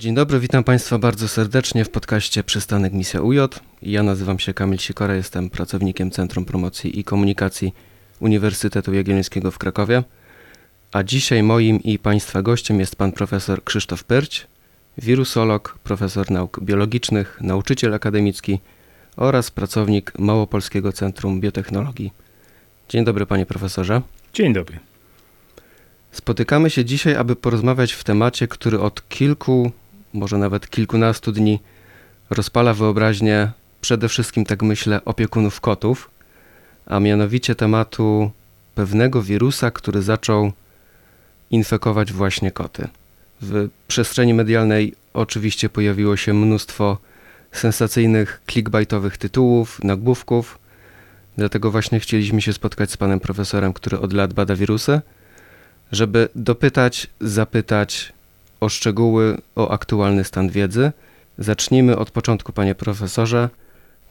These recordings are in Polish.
Dzień dobry, witam Państwa bardzo serdecznie w podcaście Przystanek Misja UJ. Ja nazywam się Kamil Sikora, jestem pracownikiem Centrum Promocji i Komunikacji Uniwersytetu Jagiellońskiego w Krakowie. A dzisiaj moim i Państwa gościem jest pan profesor Krzysztof Pyrć, wirusolog, profesor nauk biologicznych, nauczyciel akademicki oraz pracownik Małopolskiego Centrum Biotechnologii. Dzień dobry, panie profesorze. Dzień dobry. Spotykamy się dzisiaj, aby porozmawiać w temacie, który od kilku, może nawet kilkunastu dni rozpala wyobraźnię przede wszystkim, tak myślę, opiekunów kotów, a mianowicie tematu pewnego wirusa, który zaczął infekować właśnie koty. W przestrzeni medialnej oczywiście pojawiło się mnóstwo sensacyjnych, clickbaitowych tytułów, nagłówków. Dlatego właśnie chcieliśmy się spotkać z panem profesorem, który od lat bada wirusy, żeby dopytać, zapytać o szczegóły, o aktualny stan wiedzy. Zacznijmy od początku, panie profesorze.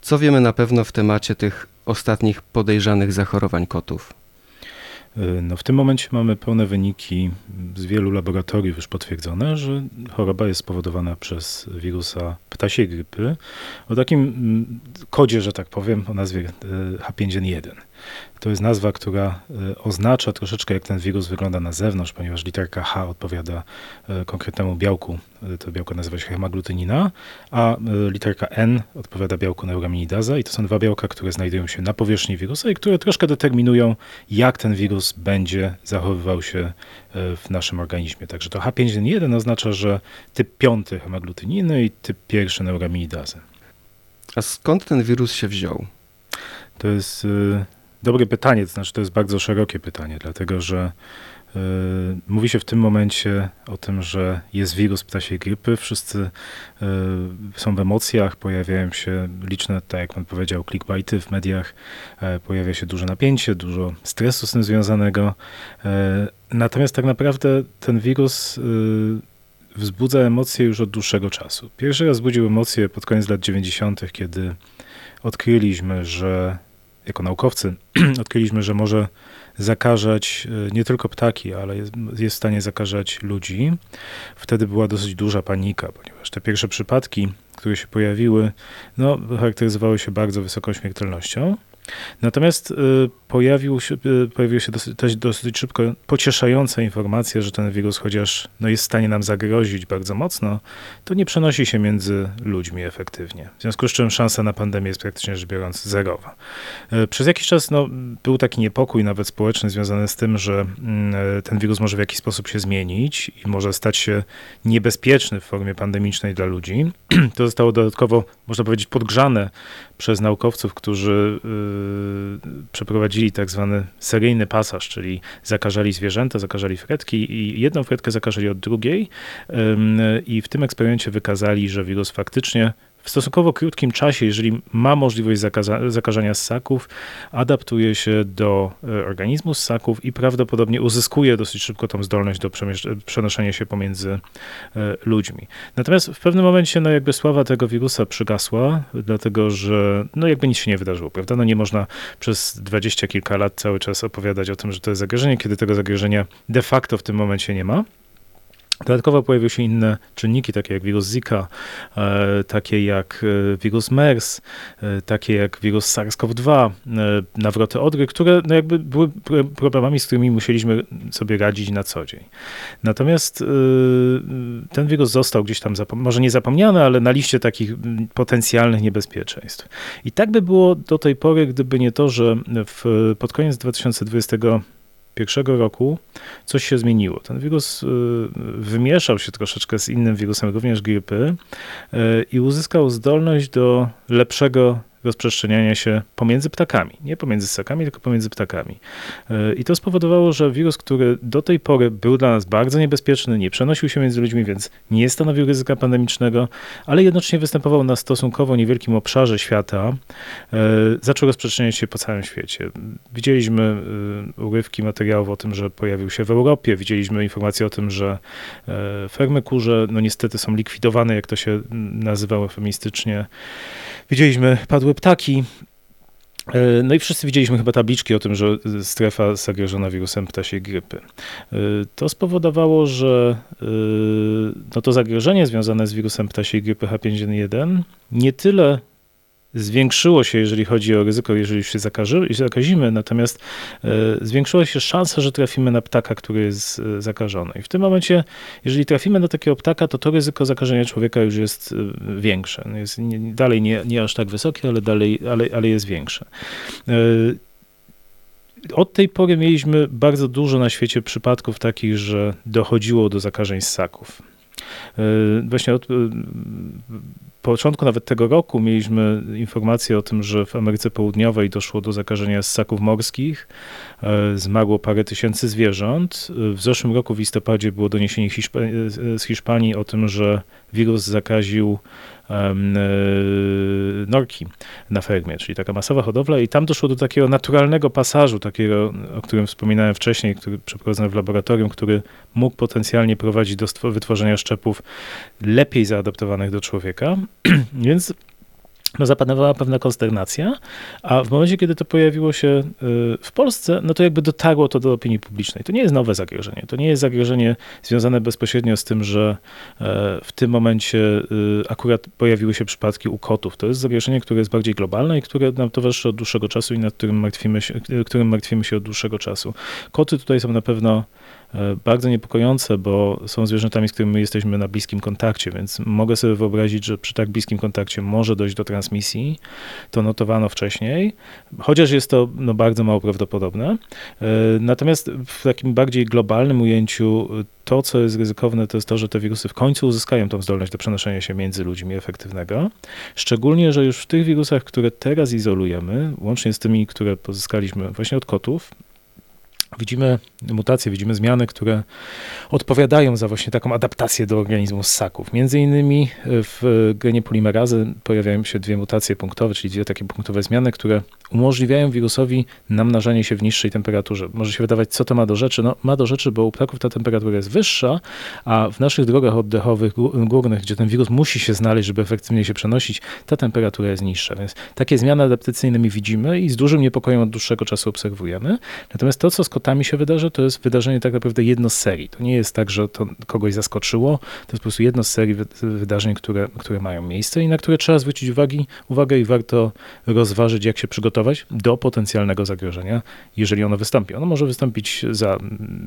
Co wiemy na pewno w temacie tych ostatnich podejrzanych zachorowań kotów? Y, no w tym momencie mamy pełne wyniki z wielu laboratoriów już potwierdzone, że choroba jest spowodowana przez wirusa ptasiej grypy o takim mm, kodzie, że tak powiem, o nazwie y, H5N1. To jest nazwa, która e, oznacza troszeczkę, jak ten wirus wygląda na zewnątrz, ponieważ literka H odpowiada e, konkretnemu białku. E, to białko nazywa się hemaglutynina, a literka N odpowiada białku neuraminidaza i to są dwa białka, które znajdują się na powierzchni wirusa i które troszkę determinują, jak ten wirus będzie zachowywał się w naszym organizmie. Także to H5N1 oznacza, że typ piąty hemaglutyniny i typ pierwszy neuraminidazy. A skąd ten wirus się wziął? To jest Dobre pytanie, to znaczy to jest bardzo szerokie pytanie, dlatego że y, mówi się w tym momencie o tym, że jest wirus ptasiej grypy. Wszyscy y, są w emocjach, pojawiają się liczne, tak jak pan powiedział, clickbaity w mediach, y, pojawia się duże napięcie, dużo stresu z tym związanego. Natomiast tak naprawdę ten wirus wzbudza emocje już od dłuższego czasu. Pierwszy raz wzbudził emocje pod koniec lat 90., kiedy odkryliśmy, że jako naukowcy odkryliśmy, że może zakażać e, nie tylko ptaki, ale jest, jest w stanie zakażać ludzi. Wtedy była dosyć duża panika, ponieważ te pierwsze przypadki, które się pojawiły, no, charakteryzowały się bardzo wysoką śmiertelnością. Natomiast y, pojawił się, y, pojawiła się dosyć, dosyć szybko pocieszająca informacja, że ten wirus, chociaż no, jest w stanie nam zagrozić bardzo mocno, to nie przenosi się między ludźmi efektywnie. W związku z czym szansa na pandemię jest praktycznie rzecz biorąc zerowa. Y, przez jakiś czas no, był taki niepokój, nawet społeczny, związany z tym, że mm, ten wirus może w jakiś sposób się zmienić i może stać się niebezpieczny w formie pandemicznej dla ludzi. To zostało dodatkowo, można powiedzieć, podgrzane przez naukowców, którzy przeprowadzili tak zwany seryjny pasaż, czyli zakażali zwierzęta, zakażali fretki i jedną fretkę zakażali od drugiej. I w tym eksperymencie wykazali, że wirus faktycznie w stosunkowo krótkim czasie, jeżeli ma możliwość zakaza- zakażenia ssaków, adaptuje się do e, organizmu ssaków i prawdopodobnie uzyskuje dosyć szybko tą zdolność do przenoszenia się pomiędzy e, ludźmi. Natomiast w pewnym momencie, no jakby sława tego wirusa przygasła, dlatego że no jakby nic się nie wydarzyło, prawda? No nie można przez dwadzieścia kilka lat cały czas opowiadać o tym, że to jest zagrożenie, kiedy tego zagrożenia de facto w tym momencie nie ma. Dodatkowo pojawiły się inne czynniki, takie jak wirus Zika, e, takie jak e, wirus MERS, e, takie jak wirus SARS-CoV-2, nawroty odry, które no jakby były problemami, z którymi musieliśmy sobie radzić na co dzień. Natomiast ten wirus został gdzieś tam, może nie zapomniany, ale na liście takich potencjalnych niebezpieczeństw. I tak by było do tej pory, gdyby nie to, że w, pod koniec 2020 pierwszego roku coś się zmieniło. Ten wirus y, wymieszał się troszeczkę z innym wirusem, również grypy, y, i uzyskał zdolność do lepszego rozprzestrzeniania się pomiędzy ptakami. Nie pomiędzy ssakami, tylko pomiędzy ptakami. E, I to spowodowało, że wirus, który do tej pory był dla nas bardzo niebezpieczny, nie przenosił się między ludźmi, więc nie stanowił ryzyka pandemicznego, ale jednocześnie występował na stosunkowo niewielkim obszarze świata, e, zaczął rozprzestrzeniać się po całym świecie. Widzieliśmy e, urywki materiałów o tym, że pojawił się w Europie, widzieliśmy informacje o tym, że fermy kurze, no niestety są likwidowane, jak to się nazywało eufemistycznie. Widzieliśmy padłe ptaki. E, no i wszyscy widzieliśmy chyba tabliczki o tym, że strefa zagrożona wirusem ptasiej grypy. E, to spowodowało, że e, no to zagrożenie związane z wirusem ptasiej grypy H5N1 nie tyle zwiększyło się, jeżeli chodzi o ryzyko, jeżeli się zakaży, zakazimy, natomiast e, zwiększyła się szansa, że trafimy na ptaka, który jest e, zakażony. I w tym momencie, jeżeli trafimy na takiego ptaka, to to ryzyko zakażenia człowieka już jest e, większe. No jest dalej nie, nie aż tak wysokie, ale dalej, ale, ale jest większe. Od tej pory mieliśmy bardzo dużo na świecie przypadków takich, że dochodziło do zakażeń ssaków. Właśnie od początku nawet tego roku mieliśmy informację o tym, że w Ameryce Południowej doszło do zakażenia ssaków morskich. E, zmarło parę tysięcy zwierząt. W zeszłym roku w listopadzie było doniesienie z Hiszpanii o tym, że wirus zakaził norki na fermie, czyli taka masowa hodowla i tam doszło do takiego naturalnego pasażu, takiego, o którym wspominałem wcześniej, który przeprowadzony w laboratorium, który mógł potencjalnie prowadzić do wytworzenia szczepów lepiej zaadaptowanych do człowieka, więc no, zapanowała pewna konsternacja, a w momencie, kiedy to pojawiło się y, w Polsce, no to jakby dotarło to do opinii publicznej. To nie jest nowe zagrożenie. To nie jest zagrożenie związane bezpośrednio z tym, że e, w tym momencie y, akurat pojawiły się przypadki u kotów. To jest zagrożenie, które jest bardziej globalne i które nam towarzyszy od dłuższego czasu i nad którym martwimy się, którym martwimy się od dłuższego czasu. Koty tutaj są na pewno bardzo niepokojące, bo są zwierzętami, z którymi jesteśmy na bliskim kontakcie, więc mogę sobie wyobrazić, że przy tak bliskim kontakcie może dojść do transmisji. To notowano wcześniej, chociaż jest to no, bardzo mało prawdopodobne. E, natomiast w takim bardziej globalnym ujęciu to, co jest ryzykowne, to jest to, że te wirusy w końcu uzyskają tą zdolność do przenoszenia się między ludźmi efektywnego. Szczególnie, że już w tych wirusach, które teraz izolujemy, łącznie z tymi, które pozyskaliśmy właśnie od kotów, widzimy mutacje, widzimy zmiany, które odpowiadają za właśnie taką adaptację do organizmu ssaków. Między innymi w genie polimerazy pojawiają się dwie mutacje punktowe, czyli dwie takie punktowe zmiany, które umożliwiają wirusowi namnażanie się w niższej temperaturze. Może się wydawać, co to ma do rzeczy? No, ma do rzeczy, bo u ptaków ta temperatura jest wyższa, a w naszych drogach oddechowych górnych, gdzie ten wirus musi się znaleźć, żeby efektywnie się przenosić, ta temperatura jest niższa. Więc takie zmiany adaptacyjne my widzimy i z dużym niepokojem od dłuższego czasu obserwujemy. Natomiast to, co z kotami się wydarzy, to jest wydarzenie tak naprawdę jedno z serii. To nie jest tak, że to kogoś zaskoczyło, to jest po prostu jedno z serii wydarzeń, które, które mają miejsce i na które trzeba zwrócić uwagi, uwagę i warto rozważyć, jak się przygotować do potencjalnego zagrożenia, jeżeli ono wystąpi. Ono może wystąpić za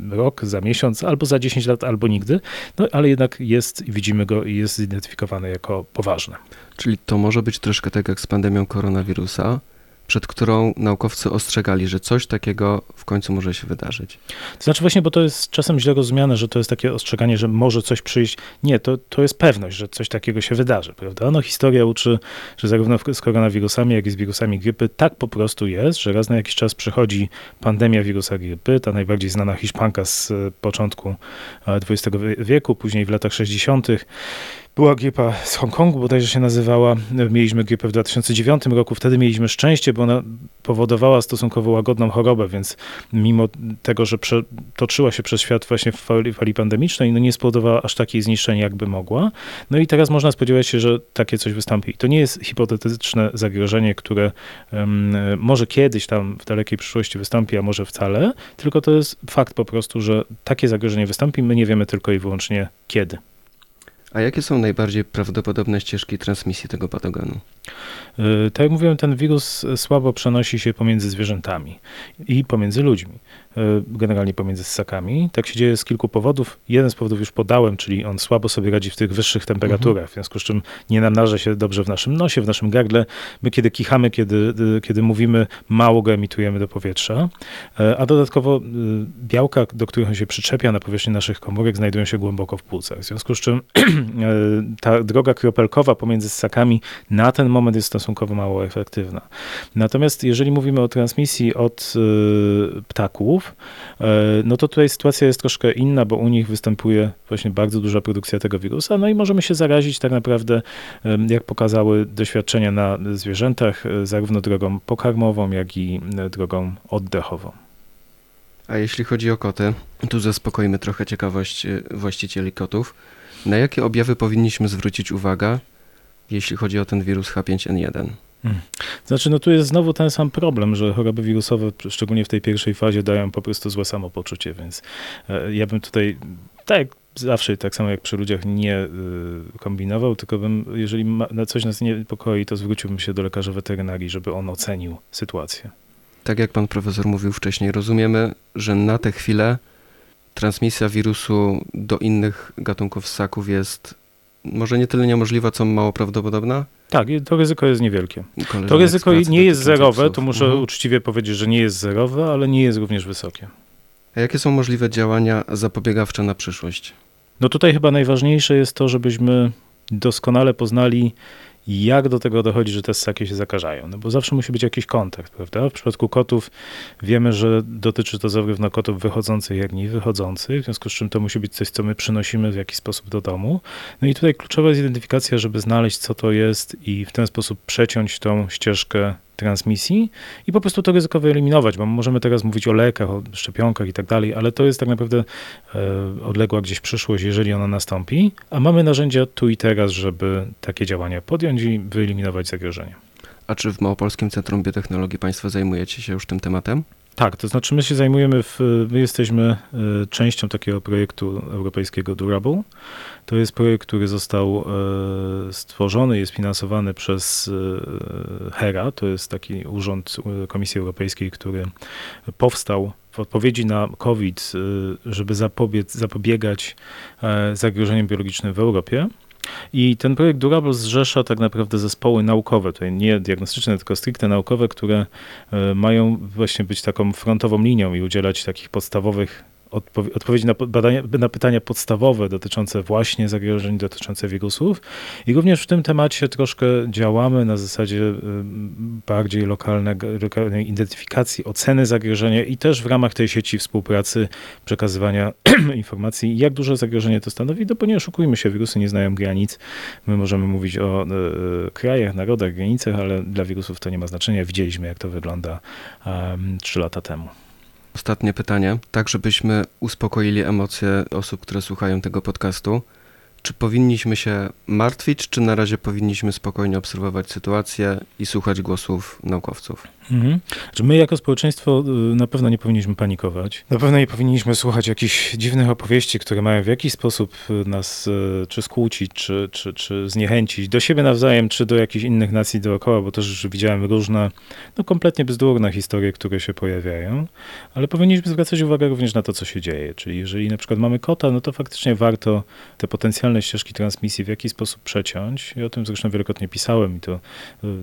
rok, za miesiąc, albo za 10 lat, albo nigdy, no ale jednak jest, widzimy go i jest zidentyfikowane jako poważne. Czyli to może być troszkę tak jak z pandemią koronawirusa, przed którą naukowcy ostrzegali, że coś takiego w końcu może się wydarzyć. To znaczy właśnie, bo to jest czasem źle rozumiane, że to jest takie ostrzeganie, że może coś przyjść. Nie, to, to jest pewność, że coś takiego się wydarzy, prawda? No historia uczy, że zarówno z koronawirusami, jak i z wirusami grypy tak po prostu jest, że raz na jakiś czas przychodzi pandemia wirusa grypy, ta najbardziej znana hiszpanka z e, początku XX e, wieku, później w latach 60 była gripa z Hongkongu, bodajże się nazywała. Mieliśmy gripę w 2009 roku. Wtedy mieliśmy szczęście, bo ona powodowała stosunkowo łagodną chorobę, więc mimo tego, że toczyła się przez świat właśnie w fali, fali pandemicznej, no nie spowodowała aż takiej zniszczenia, jakby mogła. No i teraz można spodziewać się, że takie coś wystąpi. to nie jest hipotetyczne zagrożenie, które um, może kiedyś tam w dalekiej przyszłości wystąpi, a może wcale, tylko to jest fakt po prostu, że takie zagrożenie wystąpi. My nie wiemy tylko i wyłącznie kiedy. A jakie są najbardziej prawdopodobne ścieżki transmisji tego patogenu? Y, tak jak mówiłem, ten wirus słabo przenosi się pomiędzy zwierzętami i pomiędzy ludźmi. E, generalnie pomiędzy ssakami. Tak się dzieje z kilku powodów. Jeden z powodów już podałem, czyli on słabo sobie radzi w tych wyższych temperaturach, w związku z czym nie namnaża się dobrze w naszym nosie, w naszym gardle. My kiedy kichamy, kiedy, kiedy mówimy, mało go emitujemy do powietrza, a dodatkowo białka, do których on się przyczepia na powierzchni naszych komórek, znajdują się głęboko w płucach. W związku z czym ta droga kropelkowa pomiędzy ssakami na ten moment jest stosunkowo mało efektywna. Natomiast jeżeli mówimy o transmisji od ptaków, E, no to tutaj sytuacja jest troszkę inna, bo u nich występuje właśnie bardzo duża produkcja tego wirusa, no i możemy się zarazić tak naprawdę, jak pokazały doświadczenia na zwierzętach, e, zarówno drogą pokarmową, jak i e, drogą oddechową. A jeśli chodzi o koty, tu zaspokoimy trochę ciekawość właścicieli kotów. Na jakie objawy powinniśmy zwrócić uwagę, jeśli chodzi o ten wirus H5N1? Znaczy, no tu jest znowu ten sam problem, że choroby wirusowe, szczególnie w tej pierwszej fazie, dają po prostu złe samopoczucie, więc e, ja bym tutaj, tak zawsze, tak samo jak przy ludziach, nie y, kombinował, tylko bym, jeżeli ma, coś nas niepokoi, to zwróciłbym się do lekarza weterynarii, żeby on ocenił sytuację. Tak jak pan profesor mówił wcześniej, rozumiemy, że na tę chwilę transmisja wirusu do innych gatunków ssaków jest może nie tyle niemożliwa, co mało prawdopodobna? Tak, to ryzyko jest niewielkie. Koleżanek To ryzyko nie jest zerowe, psów. to muszę Mhm. uczciwie powiedzieć, że nie jest zerowe, ale nie jest również wysokie. A jakie są możliwe działania zapobiegawcze na przyszłość? No tutaj chyba najważniejsze jest to, żebyśmy doskonale poznali, jak do tego dochodzi, że te ssaki się zakażają. No bo zawsze musi być jakiś kontakt, prawda? W przypadku kotów wiemy, że dotyczy to zarówno kotów wychodzących, jak i wychodzących, w związku z czym to musi być coś, co my przynosimy w jakiś sposób do domu. No i tutaj kluczowa jest identyfikacja, żeby znaleźć, co to jest i w ten sposób przeciąć tą ścieżkę transmisji i po prostu to ryzyko wyeliminować, bo możemy teraz mówić o lekach, o szczepionkach i tak dalej, ale to jest tak naprawdę e, odległa gdzieś przyszłość, jeżeli ona nastąpi, a mamy narzędzia tu i teraz, żeby takie działania podjąć i wyeliminować zagrożenie. A czy w Małopolskim Centrum Biotechnologii Państwo zajmujecie się już tym tematem? Tak, to znaczy my się zajmujemy, w, my jesteśmy e, częścią takiego projektu europejskiego Durable. To jest projekt, który został e, stworzony, jest finansowany przez e, HERA, to jest taki urząd Komisji Europejskiej, który powstał w odpowiedzi na COVID, żeby zapobiec, zapobiegać zagrożeniom biologicznym w Europie. I ten projekt Durable zrzesza tak naprawdę zespoły naukowe, tutaj nie diagnostyczne, tylko stricte naukowe, które e, mają właśnie być taką frontową linią i udzielać takich podstawowych odpo- odpowiedzi na, badania, na pytania podstawowe dotyczące właśnie zagrożeń, dotyczące wirusów. I również w tym temacie troszkę działamy na zasadzie y, bardziej lokalnej identyfikacji, oceny zagrożenia i też w ramach tej sieci współpracy przekazywania informacji, jak duże zagrożenie to stanowi, no bo oszukujmy się, wirusy nie znają granic. My możemy mówić o y, krajach, narodach, granicach, ale dla wirusów to nie ma znaczenia. Widzieliśmy, jak to wygląda trzy lata temu. Ostatnie pytanie, tak żebyśmy uspokoili emocje osób, które słuchają tego podcastu. Czy powinniśmy się martwić, czy na razie powinniśmy spokojnie obserwować sytuację i słuchać głosów naukowców? Mhm. My jako społeczeństwo y, na pewno nie powinniśmy panikować. Na pewno nie powinniśmy słuchać jakichś dziwnych opowieści, które mają w jakiś sposób y, nas y, czy skłócić, czy, czy, czy zniechęcić do siebie nawzajem, czy do jakichś innych nacji dookoła, bo też widziałem różne, no kompletnie bzdurne historie, które się pojawiają, ale powinniśmy zwracać uwagę również na to, co się dzieje. Czyli jeżeli na przykład mamy kota, no to faktycznie warto te potencjalne ścieżki transmisji w jakiś sposób przeciąć. Ja o tym zresztą wielokrotnie pisałem i to,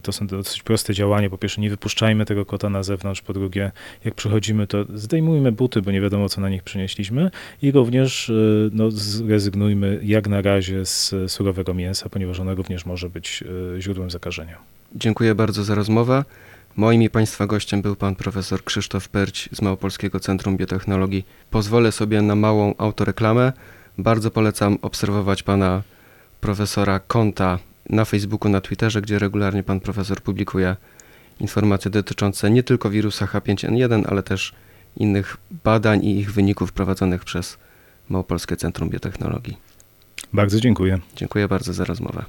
to są dosyć proste działania. Po pierwsze, nie wypuszczajmy tego kota na zewnątrz. Po drugie, jak przychodzimy, to zdejmujmy buty, bo nie wiadomo, co na nich przynieśliśmy. I również y, no, zrezygnujmy jak na razie z surowego mięsa, ponieważ ono również może być y, źródłem zakażenia. Dziękuję bardzo za rozmowę. Moim i Państwa gościem był pan profesor Krzysztof Perć z Małopolskiego Centrum Biotechnologii. Pozwolę sobie na małą autoreklamę. Bardzo polecam obserwować pana profesora konta na Facebooku, na Twitterze, gdzie regularnie pan profesor publikuje informacje dotyczące nie tylko wirusa H5N1, ale też innych badań i ich wyników prowadzonych przez Małopolskie Centrum Biotechnologii. Bardzo dziękuję. Dziękuję bardzo za rozmowę.